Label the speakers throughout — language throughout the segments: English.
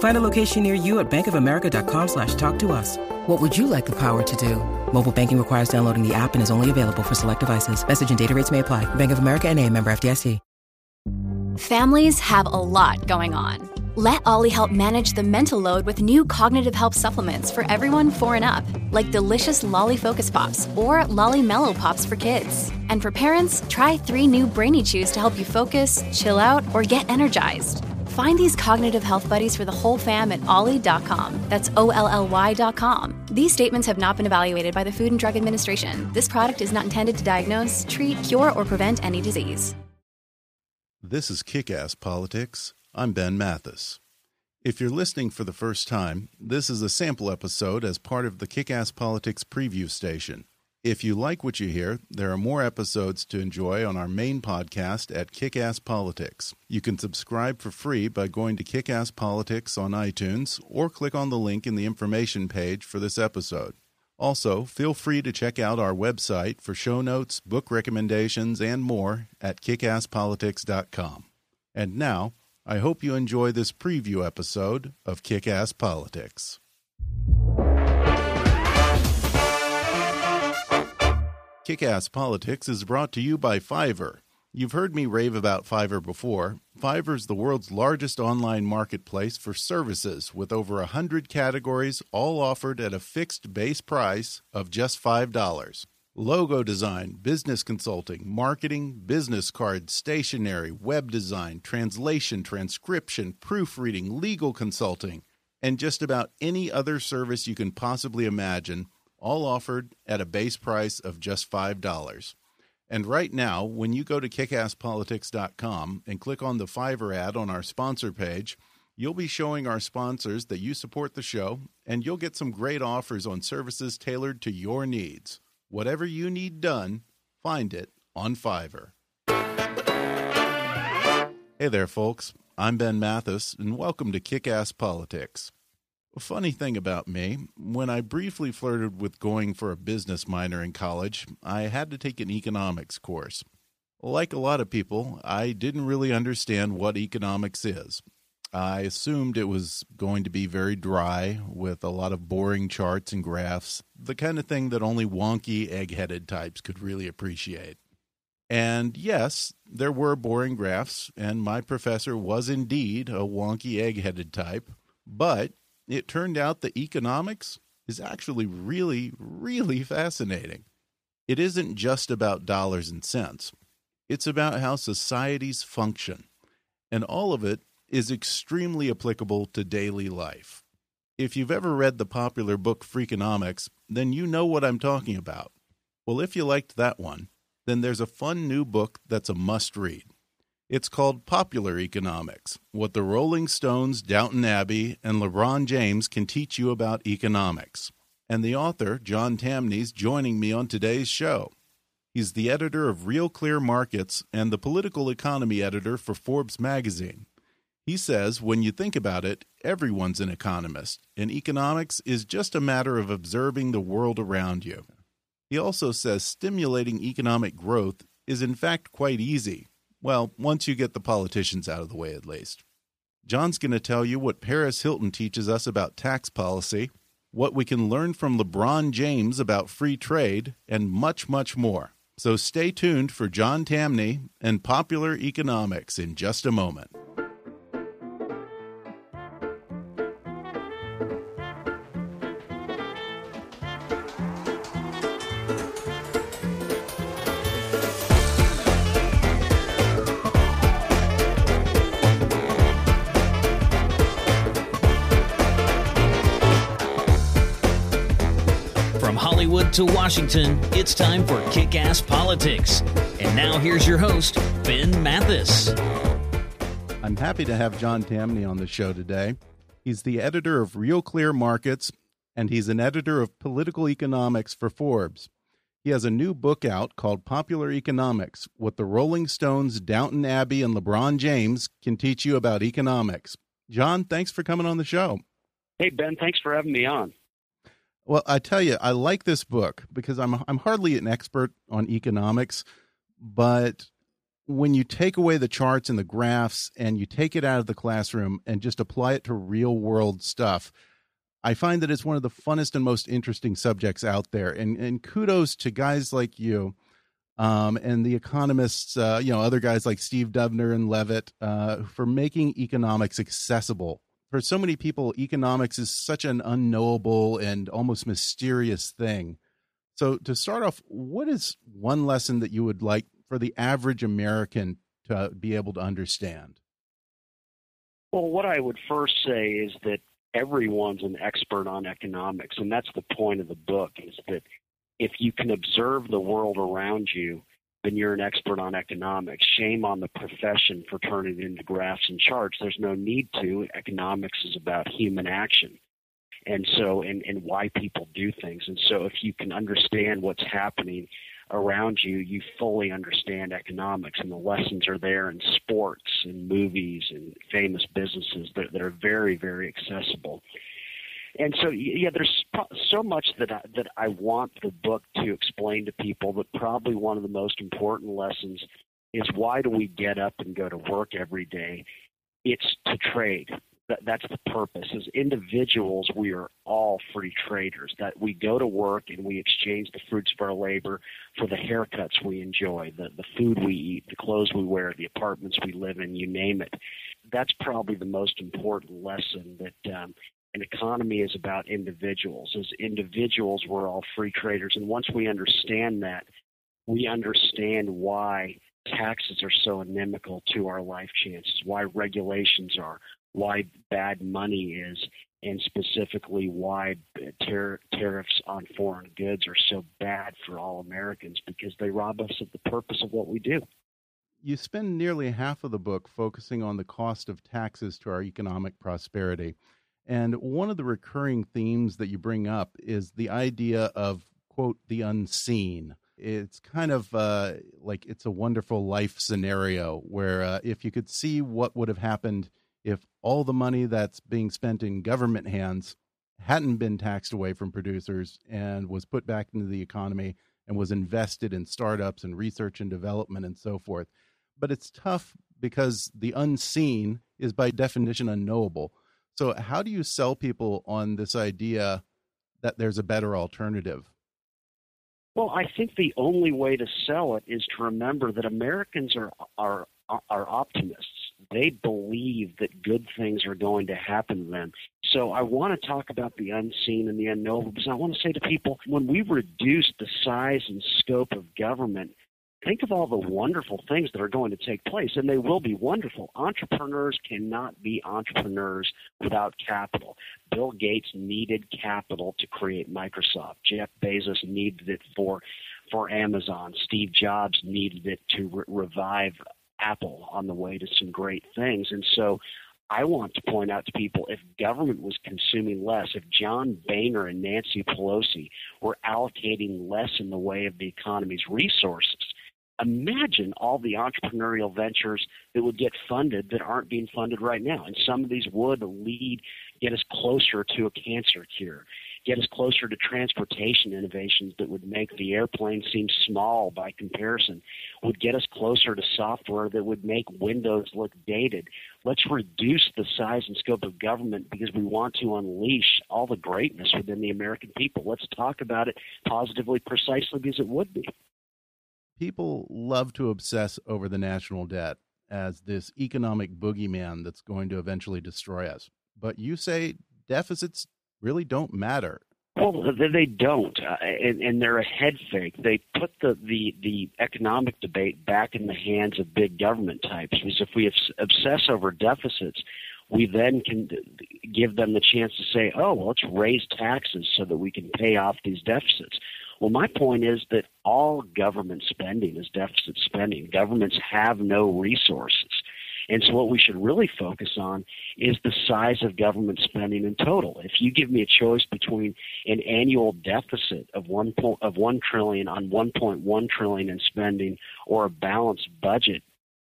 Speaker 1: Find a location near you at bankofamerica.com slash talk to us. What would you like the power to do? Mobile banking requires downloading the app and is only available for select devices. Message and data rates may apply. Bank of America and a member FDIC.
Speaker 2: Families have a lot going on. Let OLLY help manage the mental load with new cognitive help supplements for everyone four and up, like delicious Lolly Focus Pops or Lolly Mellow Pops for kids. And for parents, try three new Brainy Chews to help you focus, chill out, or get energized. Find these cognitive health buddies for the whole fam at olly.com. That's O L L Y.com. These statements have not been evaluated by the Food and Drug Administration. This product is not intended to diagnose, treat, cure, or prevent any disease.
Speaker 3: This is Kick Ass Politics. I'm Ben Mathis. If you're listening for the first time, this is a sample episode as part of the Kick Ass Politics preview station. If you like what you hear, there are more episodes to enjoy on our main podcast at Kickass Politics. You can subscribe for free by going to Kickass Politics on iTunes or click on the link in the information page for this episode. Also, feel free to check out our website for show notes, book recommendations, and more at kickasspolitics.com. And now, I hope you enjoy this preview episode of Kickass Politics. Kick Ass Politics is brought to you by Fiverr. You've heard me rave about Fiverr before. Fiverr is the world's largest online marketplace for services with over 100 categories, all offered at a fixed base price of just $5. Logo design, business consulting, marketing, business cards, stationery, web design, translation, transcription, proofreading, legal consulting, and just about any other service you can possibly imagine all offered at a base price of just $5. And right now, when you go to kickasspolitics.com and click on the Fiverr ad on our sponsor page, you'll be showing our sponsors that you support the show, and you'll get some great offers on services tailored to your needs. Whatever you need done, find it on Fiverr. Hey there, folks. I'm Ben Mathis, and welcome to Kick Ass Politics. A funny thing about me, when I briefly flirted with going for a business minor in college, I had to take an economics course. Like a lot of people, I didn't really understand what economics is. I assumed it was going to be very dry, with a lot of boring charts and graphs, the kind of thing that only wonky, egg headed types could really appreciate. And yes, there were boring graphs, and my professor was indeed a wonky, egg headed type, but it turned out that economics is actually really, really fascinating. It isn't just about dollars and cents, it's about how societies function. And all of it is extremely applicable to daily life. If you've ever read the popular book Freakonomics, then you know what I'm talking about. Well, if you liked that one, then there's a fun new book that's a must read. It's called Popular Economics What the Rolling Stones, Downton Abbey, and LeBron James Can Teach You About Economics. And the author, John Tamny's joining me on today's show. He's the editor of Real Clear Markets and the political economy editor for Forbes magazine. He says when you think about it, everyone's an economist, and economics is just a matter of observing the world around you. He also says stimulating economic growth is in fact quite easy well, once you get the politicians out of the way, at least. John's going to tell you what Paris Hilton teaches us about tax policy, what we can learn from LeBron James about free trade, and much, much more. So stay tuned for John Tamny and popular economics in just a moment.
Speaker 4: To Washington, it's time for Kick Ass Politics. And now here's your host, Ben Mathis.
Speaker 3: I'm happy to have John Tamny on the show today. He's the editor of Real Clear Markets, and he's an editor of political economics for Forbes. He has a new book out called Popular Economics What the Rolling Stones, Downton Abbey, and LeBron James Can Teach You About Economics. John, thanks for coming on the show.
Speaker 5: Hey, Ben, thanks for having me on.
Speaker 3: Well, I tell you, I like this book because I'm I'm hardly an expert on economics, but when you take away the charts and the graphs and you take it out of the classroom and just apply it to real world stuff, I find that it's one of the funnest and most interesting subjects out there. And and kudos to guys like you. Um, and the economists, uh, you know, other guys like Steve Dubner and Levitt, uh, for making economics accessible for so many people, economics is such an unknowable and almost mysterious thing. So, to start off, what is one lesson that you would like for the average American to be able to understand?
Speaker 5: Well, what I would first say is that everyone's an expert on economics, and that's the point of the book is that if you can observe the world around you then you're an expert on economics. Shame on the profession for turning it into graphs and charts. There's no need to. Economics is about human action. And so, and, and why people do things. And so, if you can understand what's happening around you, you fully understand economics. And the lessons are there in sports and movies and famous businesses that, that are very, very accessible and so yeah, there's so much that I, that I want the book to explain to people. But probably one of the most important lessons is why do we get up and go to work every day? It's to trade. That, that's the purpose. As individuals, we are all free traders. That we go to work and we exchange the fruits of our labor for the haircuts we enjoy, the the food we eat, the clothes we wear, the apartments we live in. You name it. That's probably the most important lesson that um, an economy is about individuals. As individuals, we're all free traders. And once we understand that, we understand why taxes are so inimical to our life chances, why regulations are, why bad money is, and specifically why tar- tariffs on foreign goods are so bad for all Americans because they rob us of the purpose of what we do.
Speaker 3: You spend nearly half of the book focusing on the cost of taxes to our economic prosperity. And one of the recurring themes that you bring up is the idea of, quote, the unseen. It's kind of uh, like it's a wonderful life scenario where uh, if you could see what would have happened if all the money that's being spent in government hands hadn't been taxed away from producers and was put back into the economy and was invested in startups and research and development and so forth. But it's tough because the unseen is by definition unknowable. So, how do you sell people on this idea that there's a better alternative?
Speaker 5: Well, I think the only way to sell it is to remember that Americans are are are optimists. They believe that good things are going to happen to them. So I want to talk about the unseen and the unknowable because I want to say to people when we reduce the size and scope of government, think of all the wonderful things that are going to take place, and they will be wonderful. Entrepreneurs cannot be entrepreneurs without capital. Bill Gates needed capital to create Microsoft. Jeff Bezos needed it for for Amazon. Steve Jobs needed it to re- revive Apple on the way to some great things. And so I want to point out to people if government was consuming less, if John Boehner and Nancy Pelosi were allocating less in the way of the economy's resources, imagine all the entrepreneurial ventures that would get funded that aren't being funded right now. And some of these would lead, get us closer to a cancer cure, get us closer to transportation innovations that would make the airplane seem small by comparison, would get us closer to software that would make Windows look dated. Let's reduce the size and scope of government because we want to unleash all the greatness within the American people. Let's talk about it positively, precisely because it would be
Speaker 3: people love to obsess over the national debt as this economic boogeyman that's going to eventually destroy us. But you say deficits really don't matter.
Speaker 5: Well, they don't, uh, and, and they're a head fake. They put the, the, the economic debate back in the hands of big government types. Because if we obsess over deficits, we then can give them the chance to say, oh, well, let's raise taxes so that we can pay off these deficits. Well, my point is that all government spending is deficit spending. Governments have no resources. And so, what we should really focus on is the size of government spending in total. If you give me a choice between an annual deficit of one point, of one trillion on 1.1 trillion in spending, or a balanced budget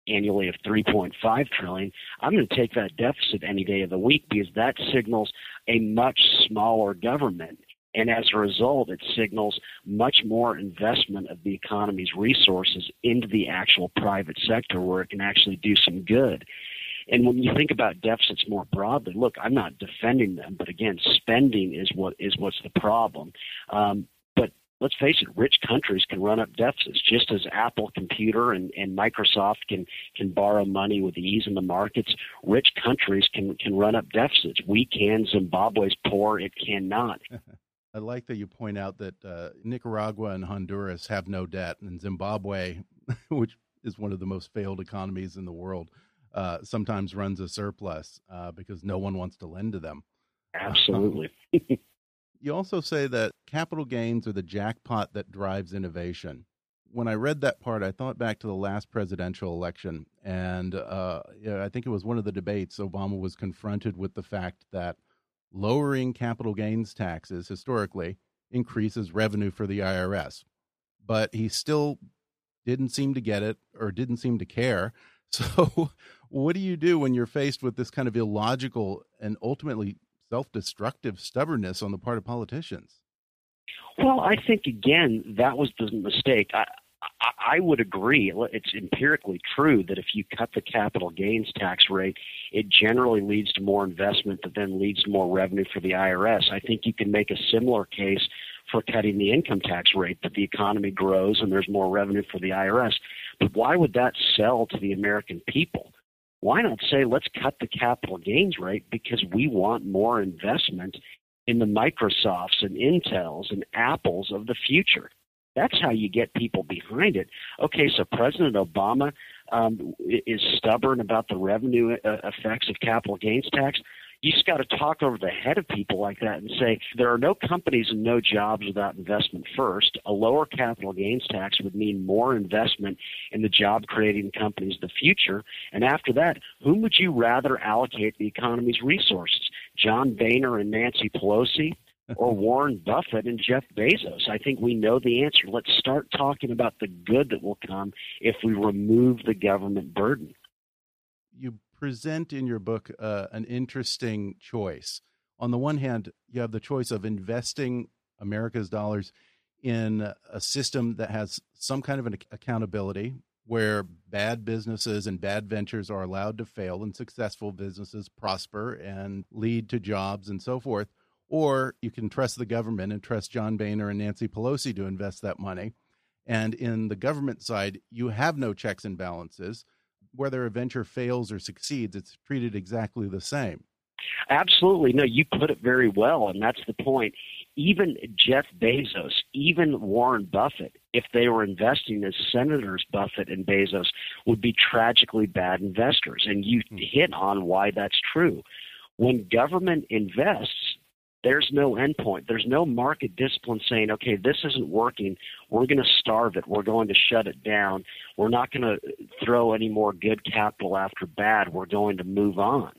Speaker 5: annually of 3.5 trillion, I'm going to take that deficit any day of the week because that signals a much smaller government. And as a result, it signals much more investment of the economy's resources into the actual private sector where it can actually do some good. And when you think about deficits more broadly, look, I'm not defending them, but again, spending is what is what's the problem. Um, but let's face it, rich countries can run up deficits just as Apple Computer and, and Microsoft can can borrow money with ease in the markets. Rich countries can can run up deficits. We can. Zimbabwe's poor; it cannot.
Speaker 3: I like that you point out that uh, Nicaragua and Honduras have no debt, and Zimbabwe, which is one of the most failed economies in the world, uh, sometimes runs a surplus uh, because no one wants to lend to them.
Speaker 5: Absolutely.
Speaker 3: you also say that capital gains are the jackpot that drives innovation. When I read that part, I thought back to the last presidential election, and uh, I think it was one of the debates. Obama was confronted with the fact that lowering capital gains taxes historically increases revenue for the IRS. But he still didn't seem to get it or didn't seem to care. So, what do you do when you're faced with this kind of illogical and ultimately self destructive stubbornness on the part of politicians?
Speaker 5: Well, I think, again, that was the mistake. I, I would agree. It's empirically true that if you cut the capital gains tax rate, it generally leads to more investment that then leads to more revenue for the IRS. I think you can make a similar case for cutting the income tax rate, that the economy grows and there's more revenue for the IRS. But why would that sell to the American people? Why not say, let's cut the capital gains rate because we want more investment in the Microsofts and Intels and Apples of the future? That's how you get people behind it. Okay, so President Obama um, is stubborn about the revenue uh, effects of capital gains tax. You just got to talk over the head of people like that and say there are no companies and no jobs without investment first. A lower capital gains tax would mean more investment in the job creating companies of the future. And after that, whom would you rather allocate the economy's resources? John Boehner and Nancy Pelosi? Or Warren Buffett and Jeff Bezos? I think we know the answer. Let's start talking about the good that will come if we remove the government burden.
Speaker 3: You present in your book uh, an interesting choice. On the one hand, you have the choice of investing America's dollars in a system that has some kind of an accountability where bad businesses and bad ventures are allowed to fail and successful businesses prosper and lead to jobs and so forth or you can trust the government and trust John Boehner and Nancy Pelosi to invest that money. And in the government side, you have no checks and balances. Whether a venture fails or succeeds, it's treated exactly the same.
Speaker 5: Absolutely. No, you put it very well, and that's the point. Even Jeff Bezos, even Warren Buffett, if they were investing as senators Buffett and Bezos, would be tragically bad investors. And you hmm. hit on why that's true. When government invests, there's no endpoint. There's no market discipline saying, okay, this isn't working. We're going to starve it. We're going to shut it down. We're not going to throw any more good capital after bad. We're going to move on.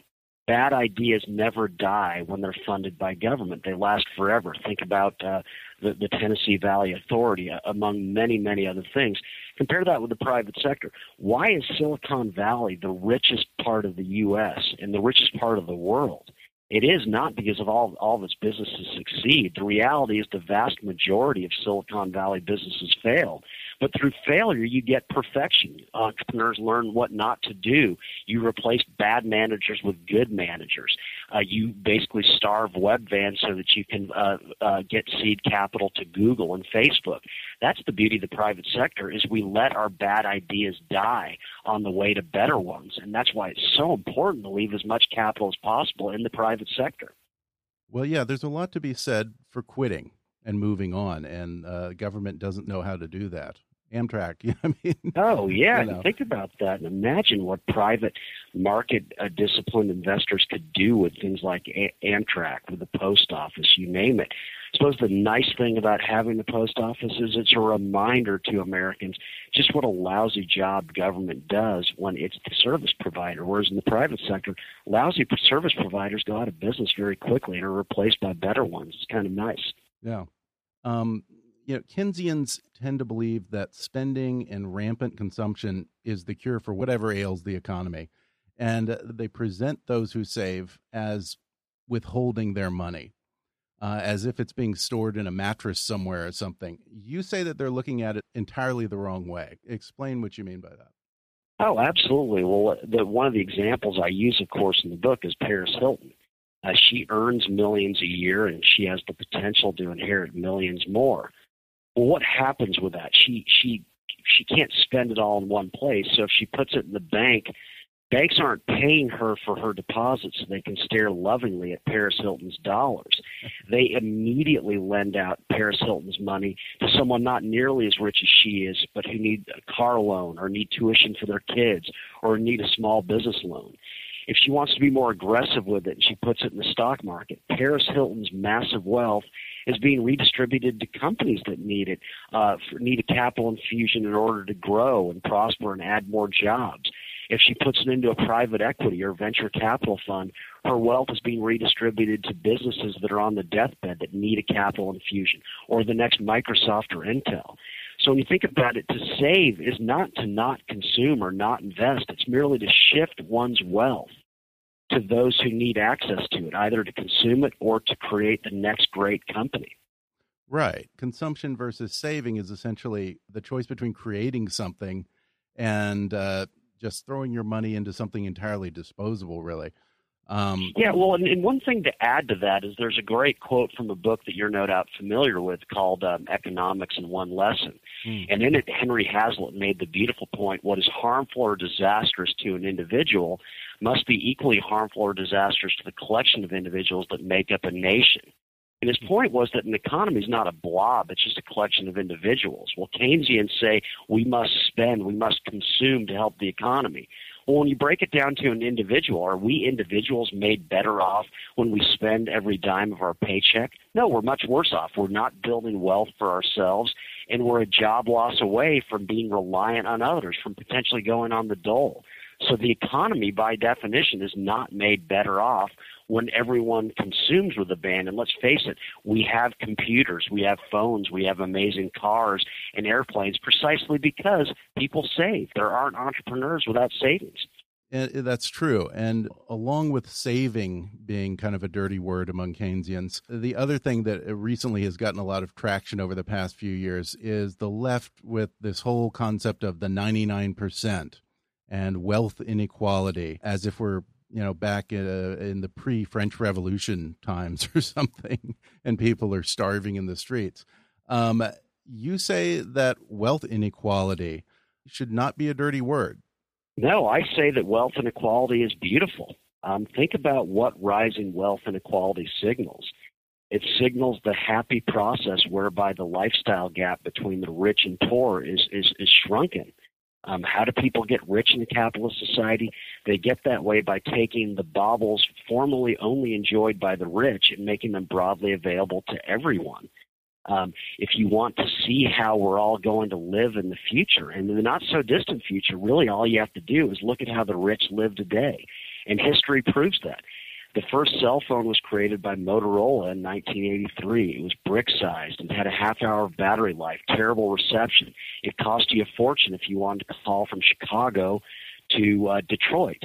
Speaker 5: Bad ideas never die when they're funded by government. They last forever. Think about uh, the, the Tennessee Valley Authority, uh, among many, many other things. Compare that with the private sector. Why is Silicon Valley the richest part of the U.S. and the richest part of the world? It is not because of all all of its businesses succeed. The reality is the vast majority of Silicon Valley businesses fail. But through failure, you get perfection. Entrepreneurs learn what not to do. You replace bad managers with good managers. Uh, you basically starve Webvan so that you can uh, uh, get seed capital to Google and Facebook. That's the beauty of the private sector is we let our bad ideas die on the way to better ones, and that's why it's so important to leave as much capital as possible in the private sector.
Speaker 3: Well, yeah, there's a lot to be said for quitting and moving on, and uh, government doesn't know how to do that Amtrak. You know I mean,
Speaker 5: oh yeah,
Speaker 3: you know.
Speaker 5: think about that and imagine what private market uh, disciplined investors could do with things like a- Amtrak, with the post office, you name it. I suppose the nice thing about having the post office is it's a reminder to Americans just what a lousy job government does when it's the service provider. Whereas in the private sector, lousy service providers go out of business very quickly and are replaced by better ones. It's kind of nice.
Speaker 3: Yeah. Um, you know, Keynesians tend to believe that spending and rampant consumption is the cure for whatever ails the economy. And uh, they present those who save as withholding their money, uh, as if it's being stored in a mattress somewhere or something. You say that they're looking at it entirely the wrong way. Explain what you mean by that.
Speaker 5: Oh, absolutely. Well, the, one of the examples I use, of course, in the book is Paris Hilton. Uh, she earns millions a year, and she has the potential to inherit millions more. Well, what happens with that? She she she can't spend it all in one place. So if she puts it in the bank, banks aren't paying her for her deposits so they can stare lovingly at Paris Hilton's dollars. They immediately lend out Paris Hilton's money to someone not nearly as rich as she is, but who need a car loan or need tuition for their kids or need a small business loan. If she wants to be more aggressive with it and she puts it in the stock market, Paris Hilton's massive wealth is being redistributed to companies that need it, uh, need a capital infusion in order to grow and prosper and add more jobs. If she puts it into a private equity or venture capital fund, her wealth is being redistributed to businesses that are on the deathbed that need a capital infusion, or the next Microsoft or Intel. So when you think about it, to save is not to not consume or not invest. It's merely to shift one's wealth to those who need access to it, either to consume it or to create the next great company.
Speaker 3: Right. Consumption versus saving is essentially the choice between creating something and uh, just throwing your money into something entirely disposable, really.
Speaker 5: Um, yeah, well, and, and, one thing to add to that is there's a great quote from a book that you're no doubt familiar with called um, Economics in One Lesson. Hmm. And in it, Henry Hazlitt made the beautiful point what is harmful or disastrous to an individual must be equally harmful or disastrous to the collection of individuals that make up a nation. And his point was that an economy is not a blob, it's just a collection of individuals. Well, Keynesians say we must spend, we must consume to help the economy. Well, when you break it down to an individual, are we individuals made better off when we spend every dime of our paycheck? No, we're much worse off. We're not building wealth for ourselves, and we're a job loss away from being reliant on others, from potentially going on the dole. So the economy, by definition, is not made better off when everyone consumes with a band. And let's face it, we have computers, we have phones, we have amazing cars and airplanes precisely because people save. There aren't entrepreneurs without savings.
Speaker 3: And that's true. And along with saving being kind of a dirty word among Keynesians, the other thing that recently has gotten a lot of traction over the past few years is the left with this whole concept of the 99% and wealth inequality as if we're you know, back in, uh, in the pre French Revolution times or something, and people are starving in the streets. Um, you say that wealth inequality should not be a dirty word.
Speaker 5: No, I say that wealth inequality is beautiful. Um, think about what rising wealth inequality signals. It signals the happy process whereby the lifestyle gap between the rich and poor is, is, is shrunken. Um, how do people get rich in a capitalist society? They get that way by taking the baubles formerly only enjoyed by the rich and making them broadly available to everyone. Um, if you want to see how we're all going to live in the future, and in the not so distant future, really all you have to do is look at how the rich live today. And history proves that. The first cell phone was created by Motorola in 1983. It was brick sized and had a half hour of battery life, terrible reception. It cost you a fortune if you wanted to call from Chicago to uh, Detroit.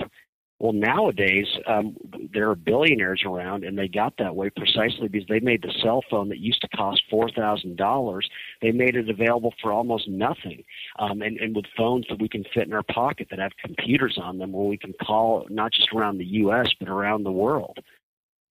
Speaker 5: Well, nowadays um, there are billionaires around, and they got that way precisely because they made the cell phone that used to cost four thousand dollars. They made it available for almost nothing, um, and, and with phones that we can fit in our pocket that have computers on them, where we can call not just around the U.S. but around the world.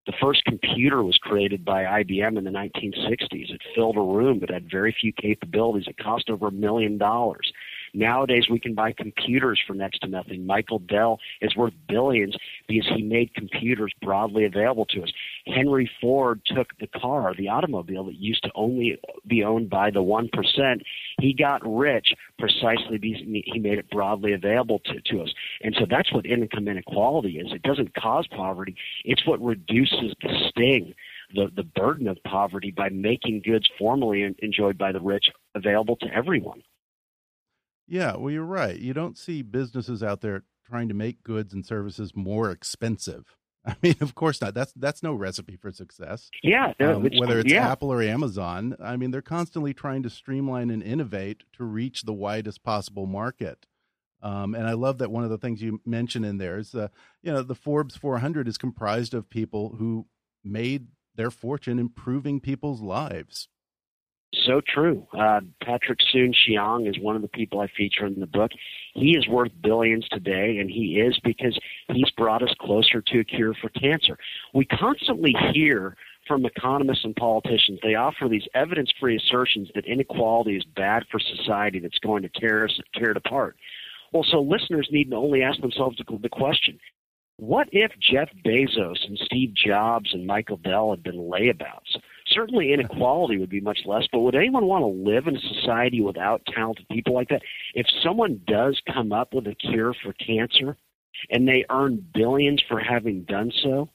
Speaker 5: The first computer was created by IBM in the 1960s. It filled a room but had very few capabilities. It cost over a million dollars. Nowadays, we can buy computers for next to nothing. Michael Dell is worth billions because he made computers broadly available to us. Henry Ford took the car, the automobile that used to only be owned by the 1%. He got rich precisely because he made it broadly available to, to us. And so that's what income inequality is. It doesn't cause poverty, it's what reduces the sting the, the burden of poverty by making goods formerly enjoyed by the rich available to everyone.
Speaker 3: Yeah, well, you're right. You don't see businesses out there trying to make goods and services more expensive. I mean, of course not. That's that's no recipe for success.
Speaker 5: Yeah,
Speaker 3: um, whether it's
Speaker 5: yeah.
Speaker 3: Apple or Amazon, I mean, they're constantly trying to streamline and innovate to reach the widest possible market. Um, and I love that one of the things you mentioned in there is, uh, you know, the Forbes 400 is comprised of people who made their fortune improving people's lives.
Speaker 5: So true. Uh, Patrick Soon-Shiong is one of the people I feature in the book. He is worth billions today, and he is because he's brought us closer to a cure for cancer. We constantly hear from economists and politicians, they offer these evidence free assertions that inequality is bad for society, that's going to tear, us, tear it apart. Well, so listeners need to only ask themselves the question what if Jeff Bezos and Steve Jobs and Michael Dell had been layabouts? Certainly inequality would be much less, but would anyone want to live in a society without talented people like that? If someone does come up with a cure for cancer and they earn billions for having done so,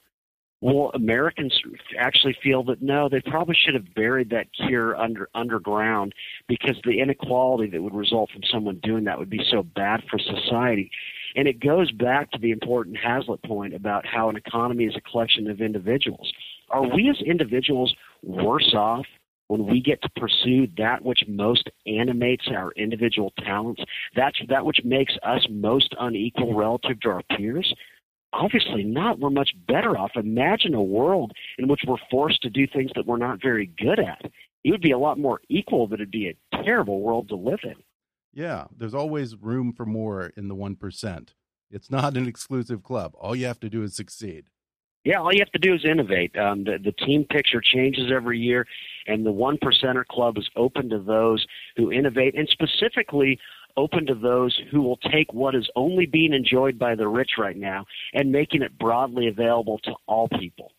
Speaker 5: well, Americans actually feel that no, they probably should have buried that cure under underground because the inequality that would result from someone doing that would be so bad for society. And it goes back to the important Hazlitt point about how an economy is a collection of individuals. Are we as individuals worse off when we get to pursue that which most animates our individual talents, that's that which makes us most unequal relative to our peers? Obviously not. We're much better off. Imagine a world in which we're forced to do things that we're not very good at. It would be a lot more equal, but it'd be a terrible world to live in.
Speaker 3: Yeah, there's always room for more in the 1%. It's not an exclusive club. All you have to do is succeed.
Speaker 5: Yeah, all you have to do is innovate. Um, the, the team picture changes every year, and the One Percenter Club is open to those who innovate, and specifically open to those who will take what is only being enjoyed by the rich right now and making it broadly available to all people.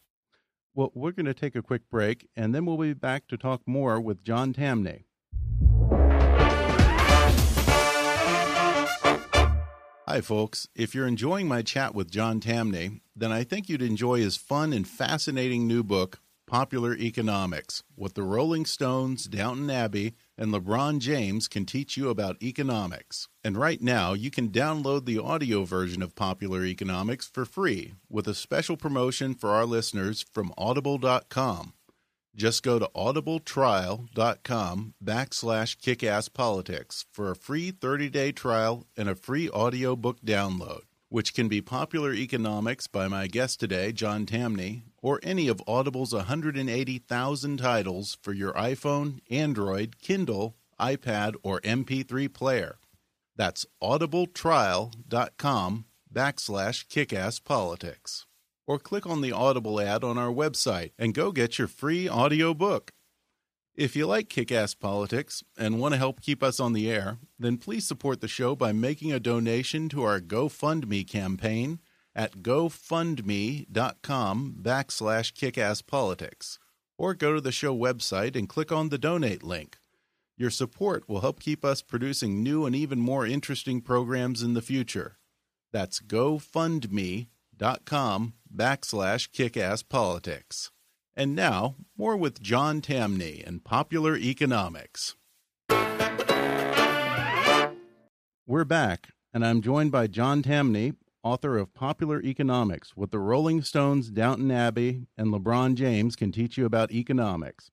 Speaker 3: Well, we're going to take a quick break, and then we'll be back to talk more with John Tamny. Hi, folks. If you're enjoying my chat with John Tamny, then I think you'd enjoy his fun and fascinating new book, Popular Economics What the Rolling Stones, Downton Abbey, and LeBron James Can Teach You About Economics. And right now, you can download the audio version of Popular Economics for free with a special promotion for our listeners from audible.com. Just go to audibletrial.com backslash kickasspolitics for a free 30-day trial and a free audiobook download, which can be Popular Economics by my guest today, John Tamny, or any of Audible's 180,000 titles for your iPhone, Android, Kindle, iPad, or MP3 player. That's audibletrial.com backslash kickasspolitics or click on the Audible ad on our website and go get your free audio book. If you like kick ass politics and want to help keep us on the air, then please support the show by making a donation to our GoFundMe campaign at gofundme.com backslash kickasspolitics or go to the show website and click on the donate link. Your support will help keep us producing new and even more interesting programs in the future. That's GoFundMe.com com backslash kickasspolitics. And now, more with John Tamny and Popular Economics. We're back, and I'm joined by John Tamny, author of Popular Economics What the Rolling Stones, Downton Abbey, and LeBron James Can Teach You About Economics.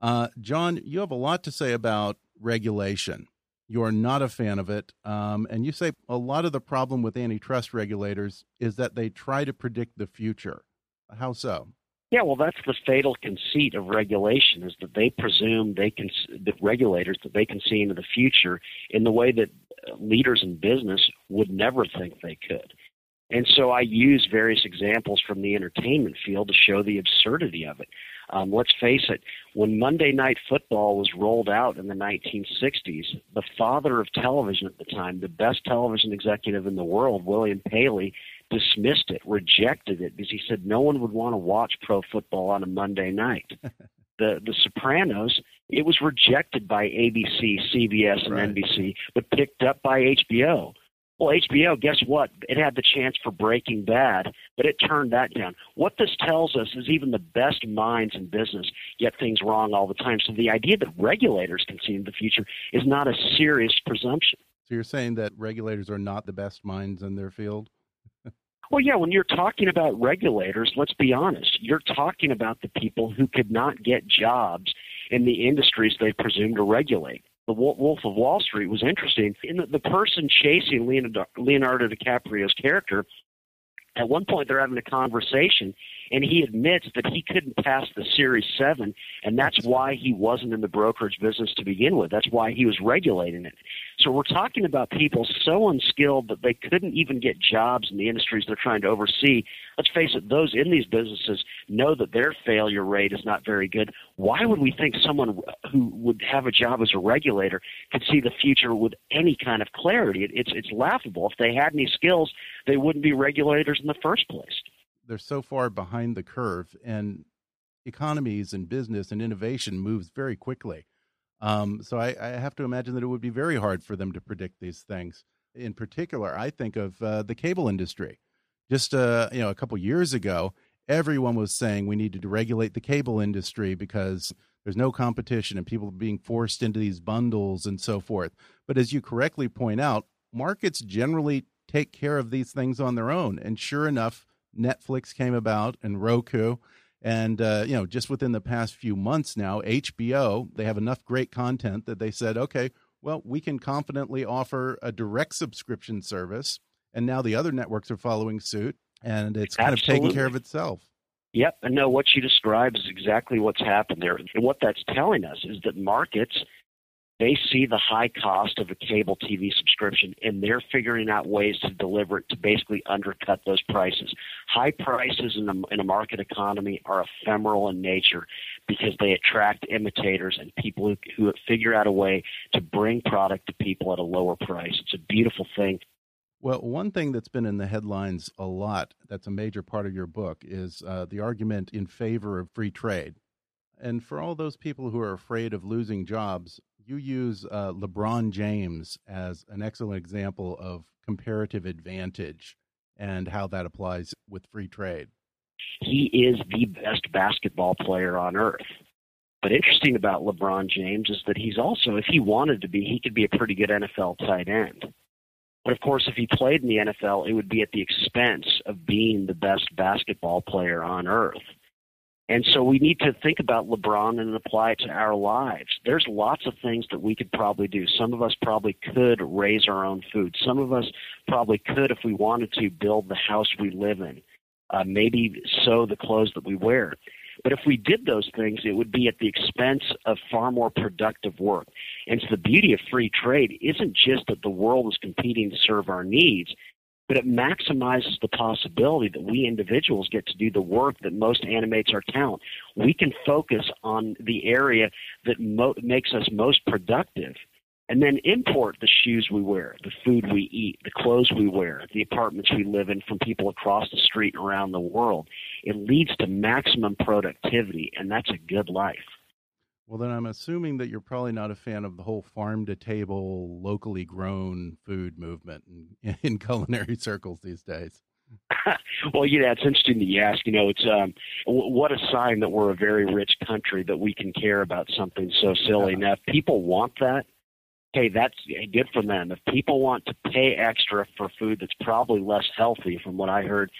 Speaker 3: Uh, John, you have a lot to say about regulation you're not a fan of it. Um, and you say a lot of the problem with antitrust regulators is that they try to predict the future. How so?
Speaker 5: Yeah, well, that's the fatal conceit of regulation is that they presume they can, the regulators, that they can see into the future in the way that leaders in business would never think they could. And so I use various examples from the entertainment field to show the absurdity of it. Um, let's face it, when Monday Night Football was rolled out in the 1960s, the father of television at the time, the best television executive in the world, William Paley, dismissed it, rejected it, because he said no one would want to watch pro football on a Monday night. the The Sopranos, it was rejected by ABC, CBS, and right. NBC, but picked up by HBO. Well, HBO, guess what? It had the chance for Breaking Bad, but it turned that down. What this tells us is even the best minds in business get things wrong all the time. So the idea that regulators can see in the future is not a serious presumption.
Speaker 3: So you're saying that regulators are not the best minds in their field?
Speaker 5: Well, yeah, when you're talking about regulators, let's be honest. You're talking about the people who could not get jobs in the industries they presume to regulate the Wolf of Wall Street was interesting. In the, the person chasing Leonardo, Leonardo DiCaprio's character, at one point they're having a conversation, and he admits that he couldn't pass the Series 7, and that's why he wasn't in the brokerage business to begin with. That's why he was regulating it. So we're talking about people so unskilled that they couldn't even get jobs in the industries they're trying to oversee. Let's face it, those in these businesses know that their failure rate is not very good. Why would we think someone who would have a job as a regulator could see the future with any kind of clarity? It's, it's laughable. If they had any skills, they wouldn't be regulators in the first place
Speaker 3: they're so far behind the curve, and economies and business and innovation moves very quickly. Um, so I, I, have to imagine that it would be very hard for them to predict these things. In particular, I think of uh, the cable industry. Just uh, you know, a couple years ago, everyone was saying we needed to regulate the cable industry because there's no competition and people are being forced into these bundles and so forth. But as you correctly point out, markets generally take care of these things on their own. And sure enough, Netflix came about and Roku. And, uh, you know, just within the past few months now, HBO, they have enough great content that they said, okay, well, we can confidently offer a direct subscription service. And now the other networks are following suit, and it's kind Absolutely. of taking care of itself.
Speaker 5: Yep. And no, what you describe is exactly what's happened there. And what that's telling us is that markets they see the high cost of a cable TV subscription and they're figuring out ways to deliver it to basically undercut those prices. High prices in a, in a market economy are ephemeral in nature because they attract imitators and people who, who figure out a way to bring product to people at a lower price. It's a beautiful thing.
Speaker 3: Well, one thing that's been in the headlines a lot, that's a major part of your book, is uh, the argument in favor of free trade. And for all those people who are afraid of losing jobs, you use uh, LeBron James as an excellent example of comparative advantage and how that applies with free trade.
Speaker 5: He is the best basketball player on earth. But interesting about LeBron James is that he's also, if he wanted to be, he could be a pretty good NFL tight end. But of course, if he played in the NFL, it would be at the expense of being the best basketball player on earth. And so we need to think about LeBron and apply it to our lives. There's lots of things that we could probably do. Some of us probably could raise our own food. Some of us probably could, if we wanted to, build the house we live in. Uh, maybe sew the clothes that we wear. But if we did those things, it would be at the expense of far more productive work. And so the beauty of free trade isn't just that the world is competing to serve our needs but it maximizes the possibility that we individuals get to do the work that most animates our talent. We can focus on the area that mo- makes us most productive and then import the shoes we wear, the food we eat, the clothes we wear, the apartments we live in from people across the street and around the world. It leads to maximum productivity, and that's a good life.
Speaker 3: Well, then I'm assuming that you're probably not a fan of the whole farm to table, locally grown food movement in, in culinary circles these days.
Speaker 5: well, yeah, it's interesting that you ask. You know, it's um, w- what a sign that we're a very rich country that we can care about something so silly. Yeah. Now, if people want that, hey, that's good for them. If people want to pay extra for food that's probably less healthy, from what I heard,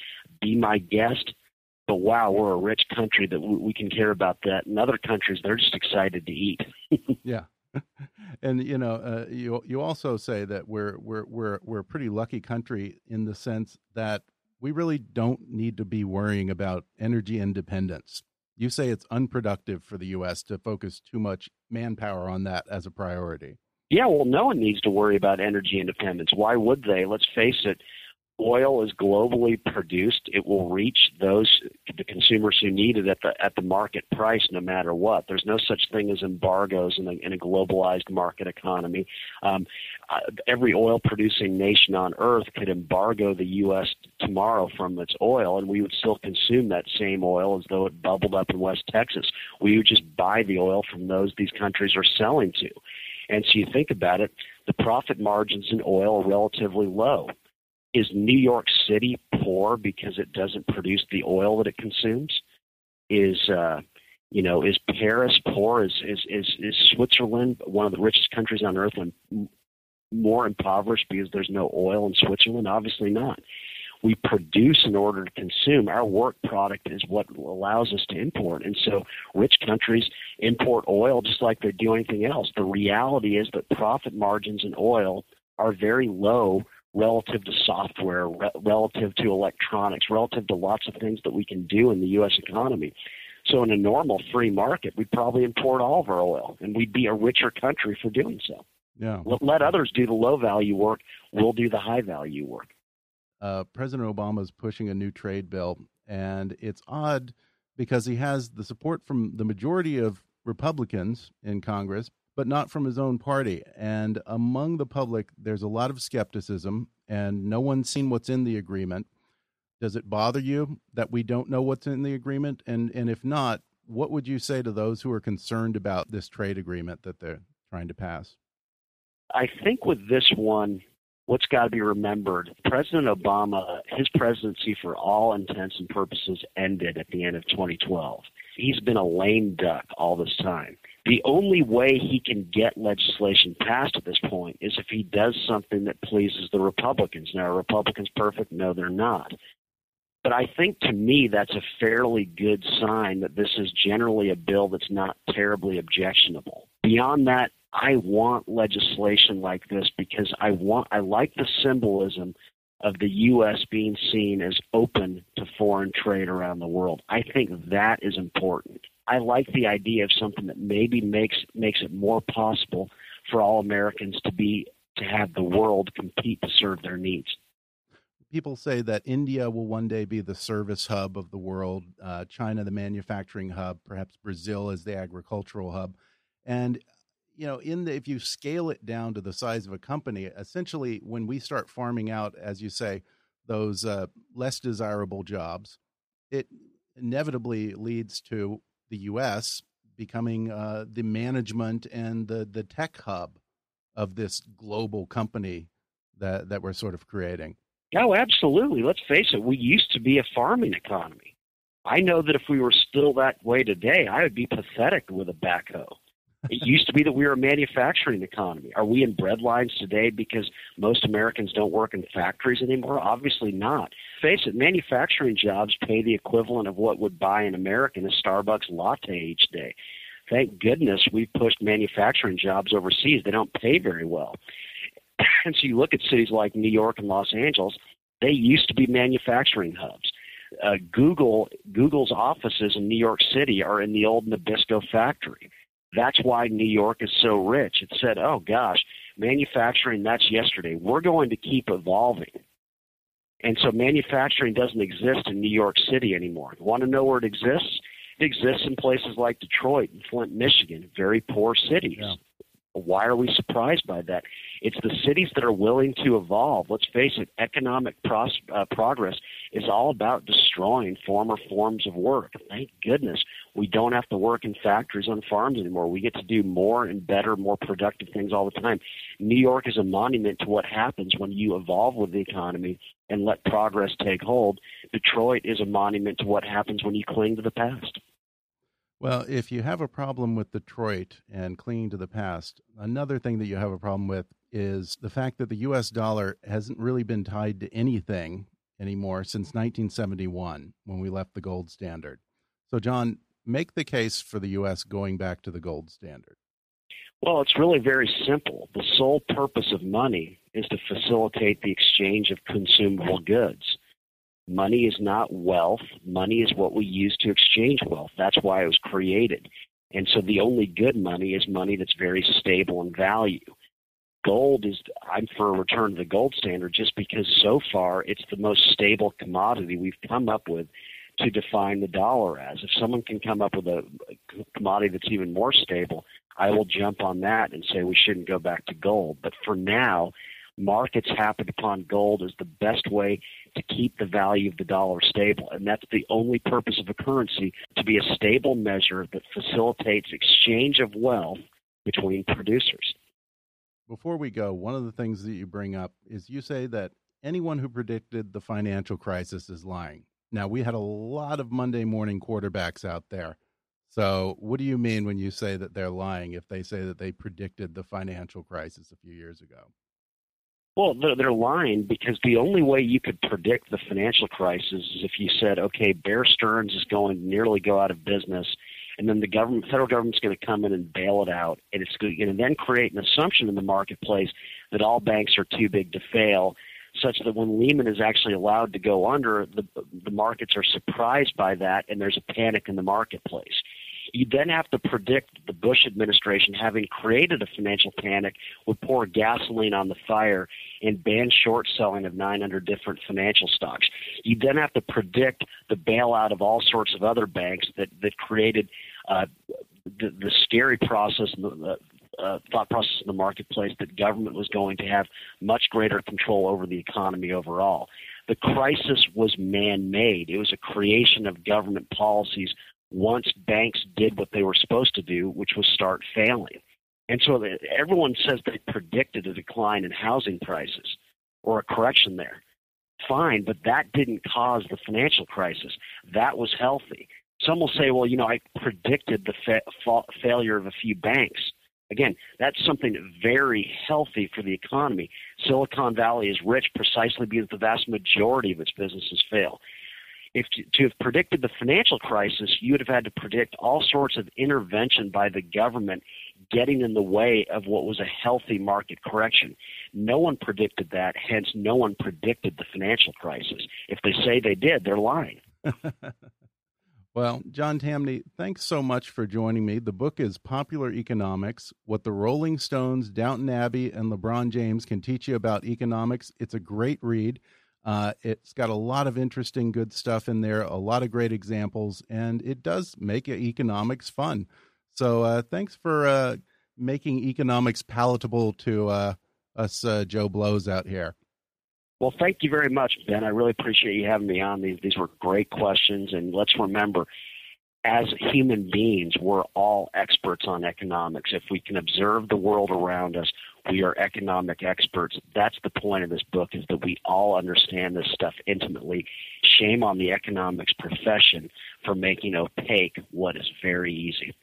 Speaker 5: be my guest but wow, we're a rich country that we can care about that. In other countries, they're just excited to eat.
Speaker 3: yeah, and you know, uh, you you also say that we're we're we're we're a pretty lucky country in the sense that we really don't need to be worrying about energy independence. You say it's unproductive for the U.S. to focus too much manpower on that as a priority.
Speaker 5: Yeah, well, no one needs to worry about energy independence. Why would they? Let's face it oil is globally produced, it will reach those the consumers who need it at the at the market price, no matter what. There's no such thing as embargoes in a, in a globalized market economy. Um, uh, every oil producing nation on earth could embargo the U.S. tomorrow from its oil, and we would still consume that same oil as though it bubbled up in West Texas. We would just buy the oil from those these countries are selling to. And so you think about it, the profit margins in oil are relatively low. Is New York City poor because it doesn't produce the oil that it consumes? Is uh, you know is Paris poor? Is is is, is Switzerland one of the richest countries on earth and more impoverished because there's no oil in Switzerland? Obviously not. We produce in order to consume. Our work product is what allows us to import. And so rich countries import oil just like they do anything else. The reality is that profit margins in oil are very low relative to software, re- relative to electronics, relative to lots of things that we can do in the U.S. economy. So, in a normal free market, we'd probably import all of our oil, and we'd be a richer country for doing so.
Speaker 3: Yeah.
Speaker 5: Let, let others do the low value work. We'll do the high value work.
Speaker 3: Uh, President Obama is pushing a new trade bill, and it's odd because he has the support from the majority of Republicans in Congress, but not from his own party. And among the public, there's a lot of skepticism, and no one's seen what's in the agreement. Does it bother you that we don't know what's in the agreement? And and if not, what would you say to those who are concerned about this trade agreement that they're trying to pass?
Speaker 5: I think with this one, what's got to be remembered, President Obama, his presidency for all intents and purposes ended at the end of 2012. He's been a lame duck all this time. The only way he can get legislation passed at this point is if he does something that pleases the Republicans. Now, are Republicans perfect? No, they're not. But I think to me that's a fairly good sign that this is generally a bill that's not terribly objectionable. Beyond that, I want legislation like this because I want I like the symbolism of the US being seen as open to foreign trade around the world. I think that is important. I like the idea of something that maybe makes makes it more possible for all Americans to be to have the world compete to serve their needs.
Speaker 3: People say that India will one day be the service hub of the world, uh, China the manufacturing hub, perhaps Brazil as the agricultural hub, and you know, in the if you scale it down to the size of a company, essentially, when we start farming out, as you say, those uh, less desirable jobs, it inevitably leads to the U.S. becoming uh, the management and the the tech hub of this global company that that we're sort of creating.
Speaker 5: Oh, absolutely. Let's face it. We used to be a farming economy. I know that if we were still that way today, I would be pathetic with a backhoe. It used to be that we were a manufacturing economy. Are we in bread lines today because most Americans don't work in factories anymore? Obviously not. Face it, manufacturing jobs pay the equivalent of what would buy an American a Starbucks latte each day. Thank goodness we've pushed manufacturing jobs overseas. They don't pay very well. And so you look at cities like New York and Los Angeles, they used to be manufacturing hubs. Uh, Google Google's offices in New York City are in the old Nabisco factory. That's why New York is so rich. It said, oh gosh, manufacturing, that's yesterday. We're going to keep evolving. And so manufacturing doesn't exist in New York City anymore. You want to know where it exists? It exists in places like Detroit and Flint, Michigan, very poor cities. Yeah. Why are we surprised by that? It's the cities that are willing to evolve. Let's face it, economic pros- uh, progress is all about destroying former forms of work. Thank goodness we don't have to work in factories on farms anymore. We get to do more and better, more productive things all the time. New York is a monument to what happens when you evolve with the economy and let progress take hold. Detroit is a monument to what happens when you cling to the past.
Speaker 3: Well, if you have a problem with Detroit and clinging to the past, another thing that you have a problem with is the fact that the US dollar hasn't really been tied to anything anymore since 1971 when we left the gold standard. So, John, make the case for the US going back to the gold standard.
Speaker 5: Well, it's really very simple. The sole purpose of money is to facilitate the exchange of consumable goods. Money is not wealth. Money is what we use to exchange wealth. That's why it was created. And so the only good money is money that's very stable in value. gold is I'm for a return to the gold standard just because so far it's the most stable commodity we've come up with to define the dollar as. If someone can come up with a commodity that's even more stable, I will jump on that and say we shouldn't go back to gold. But for now, markets happened upon gold as the best way to keep the value of the dollar stable. And that's the only purpose of a currency to be a stable measure that facilitates exchange of wealth between producers.
Speaker 3: Before we go, one of the things that you bring up is you say that anyone who predicted the financial crisis is lying. Now, we had a lot of Monday morning quarterbacks out there. So, what do you mean when you say that they're lying if they say that they predicted the financial crisis a few years ago?
Speaker 5: Well, they're, they're lying because the only way you could predict the financial crisis is if you said, okay, Bear Stearns is going to nearly go out of business, and then the government, federal government's going to come in and bail it out, and it's going to then create an assumption in the marketplace that all banks are too big to fail, such that when Lehman is actually allowed to go under, the the markets are surprised by that, and there's a panic in the marketplace. You then have to predict the Bush administration, having created a financial panic, would pour gasoline on the fire and ban short selling of 900 different financial stocks. You then have to predict the bailout of all sorts of other banks that, that created uh, the, the scary process and the, uh, thought process in the marketplace that government was going to have much greater control over the economy overall. The crisis was man made. It was a creation of government policies once banks did what they were supposed to do, which was start failing. And so everyone says they predicted a decline in housing prices or a correction there. Fine, but that didn't cause the financial crisis. That was healthy. Some will say, well, you know, I predicted the fa- fa- failure of a few banks. Again, that's something very healthy for the economy. Silicon Valley is rich precisely because the vast majority of its businesses fail if to, have predicted the financial crisis, you would have had to predict all sorts of intervention by the government getting in the way of what was a healthy market correction. No one predicted that, hence, no one predicted the financial crisis. If they say they did, they're lying.
Speaker 3: well, John Tamny, thanks so much for joining me. The book is Popular Economics What the Rolling Stones, Downton Abbey, and LeBron James Can Teach You About Economics. It's a great read. Uh, it's got a lot of interesting, good stuff in there, a lot of great examples, and it does make economics fun. So uh, thanks for uh, making economics palatable to uh, us uh, Joe Blows out here.
Speaker 5: Well, thank you very much, Ben. I really appreciate you having me on. These these were great questions, and let's remember, as human beings, we're all experts on economics. If we can observe the world around us, we are economic experts. That's the point of this book is that we all understand this stuff intimately. Shame on the economics profession for making opaque what is very easy.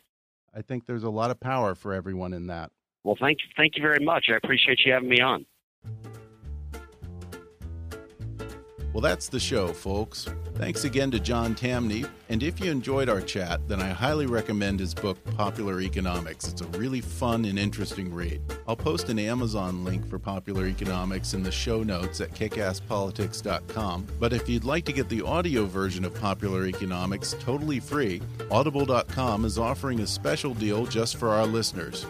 Speaker 3: I think there's a lot of power for everyone in that.
Speaker 5: Well, thank you, thank you very much. I appreciate you having me on.
Speaker 3: Well, that's the show, folks. Thanks again to John Tamny. And if you enjoyed our chat, then I highly recommend his book, Popular Economics. It's a really fun and interesting read. I'll post an Amazon link for Popular Economics in the show notes at kickasspolitics.com. But if you'd like to get the audio version of Popular Economics totally free, audible.com is offering a special deal just for our listeners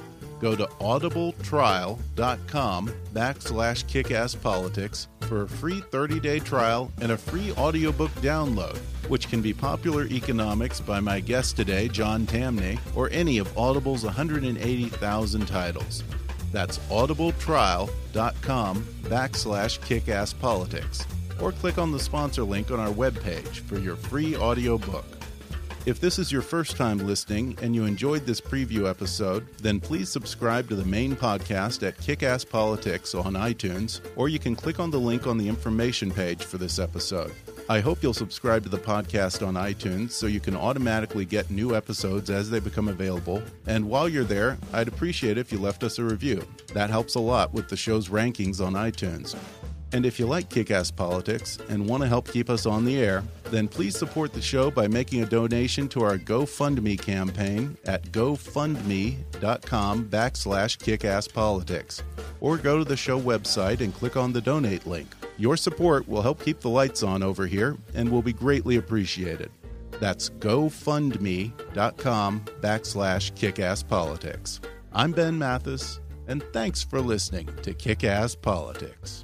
Speaker 3: go to audibletrial.com backslash kickasspolitics for a free 30-day trial and a free audiobook download, which can be Popular Economics by my guest today, John Tamny, or any of Audible's 180,000 titles. That's audibletrial.com backslash kickasspolitics. Or click on the sponsor link on our webpage for your free audiobook. If this is your first time listening and you enjoyed this preview episode, then please subscribe to the main podcast at Kickass Politics on iTunes, or you can click on the link on the information page for this episode. I hope you'll subscribe to the podcast on iTunes so you can automatically get new episodes as they become available. And while you're there, I'd appreciate if you left us a review. That helps a lot with the show's rankings on iTunes. And if you like kick ass politics and want to help keep us on the air, then please support the show by making a donation to our GoFundMe campaign at gofundme.com backslash kickasspolitics. Or go to the show website and click on the donate link. Your support will help keep the lights on over here and will be greatly appreciated. That's gofundme.com backslash kickasspolitics. I'm Ben Mathis And thanks for listening to Kick Ass Politics.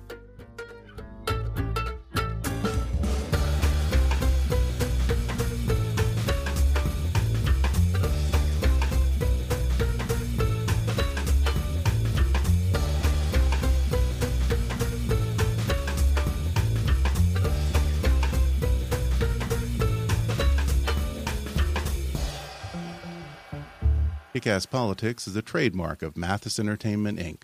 Speaker 3: Kick-Ass Politics is a trademark of Mathis Entertainment, Inc.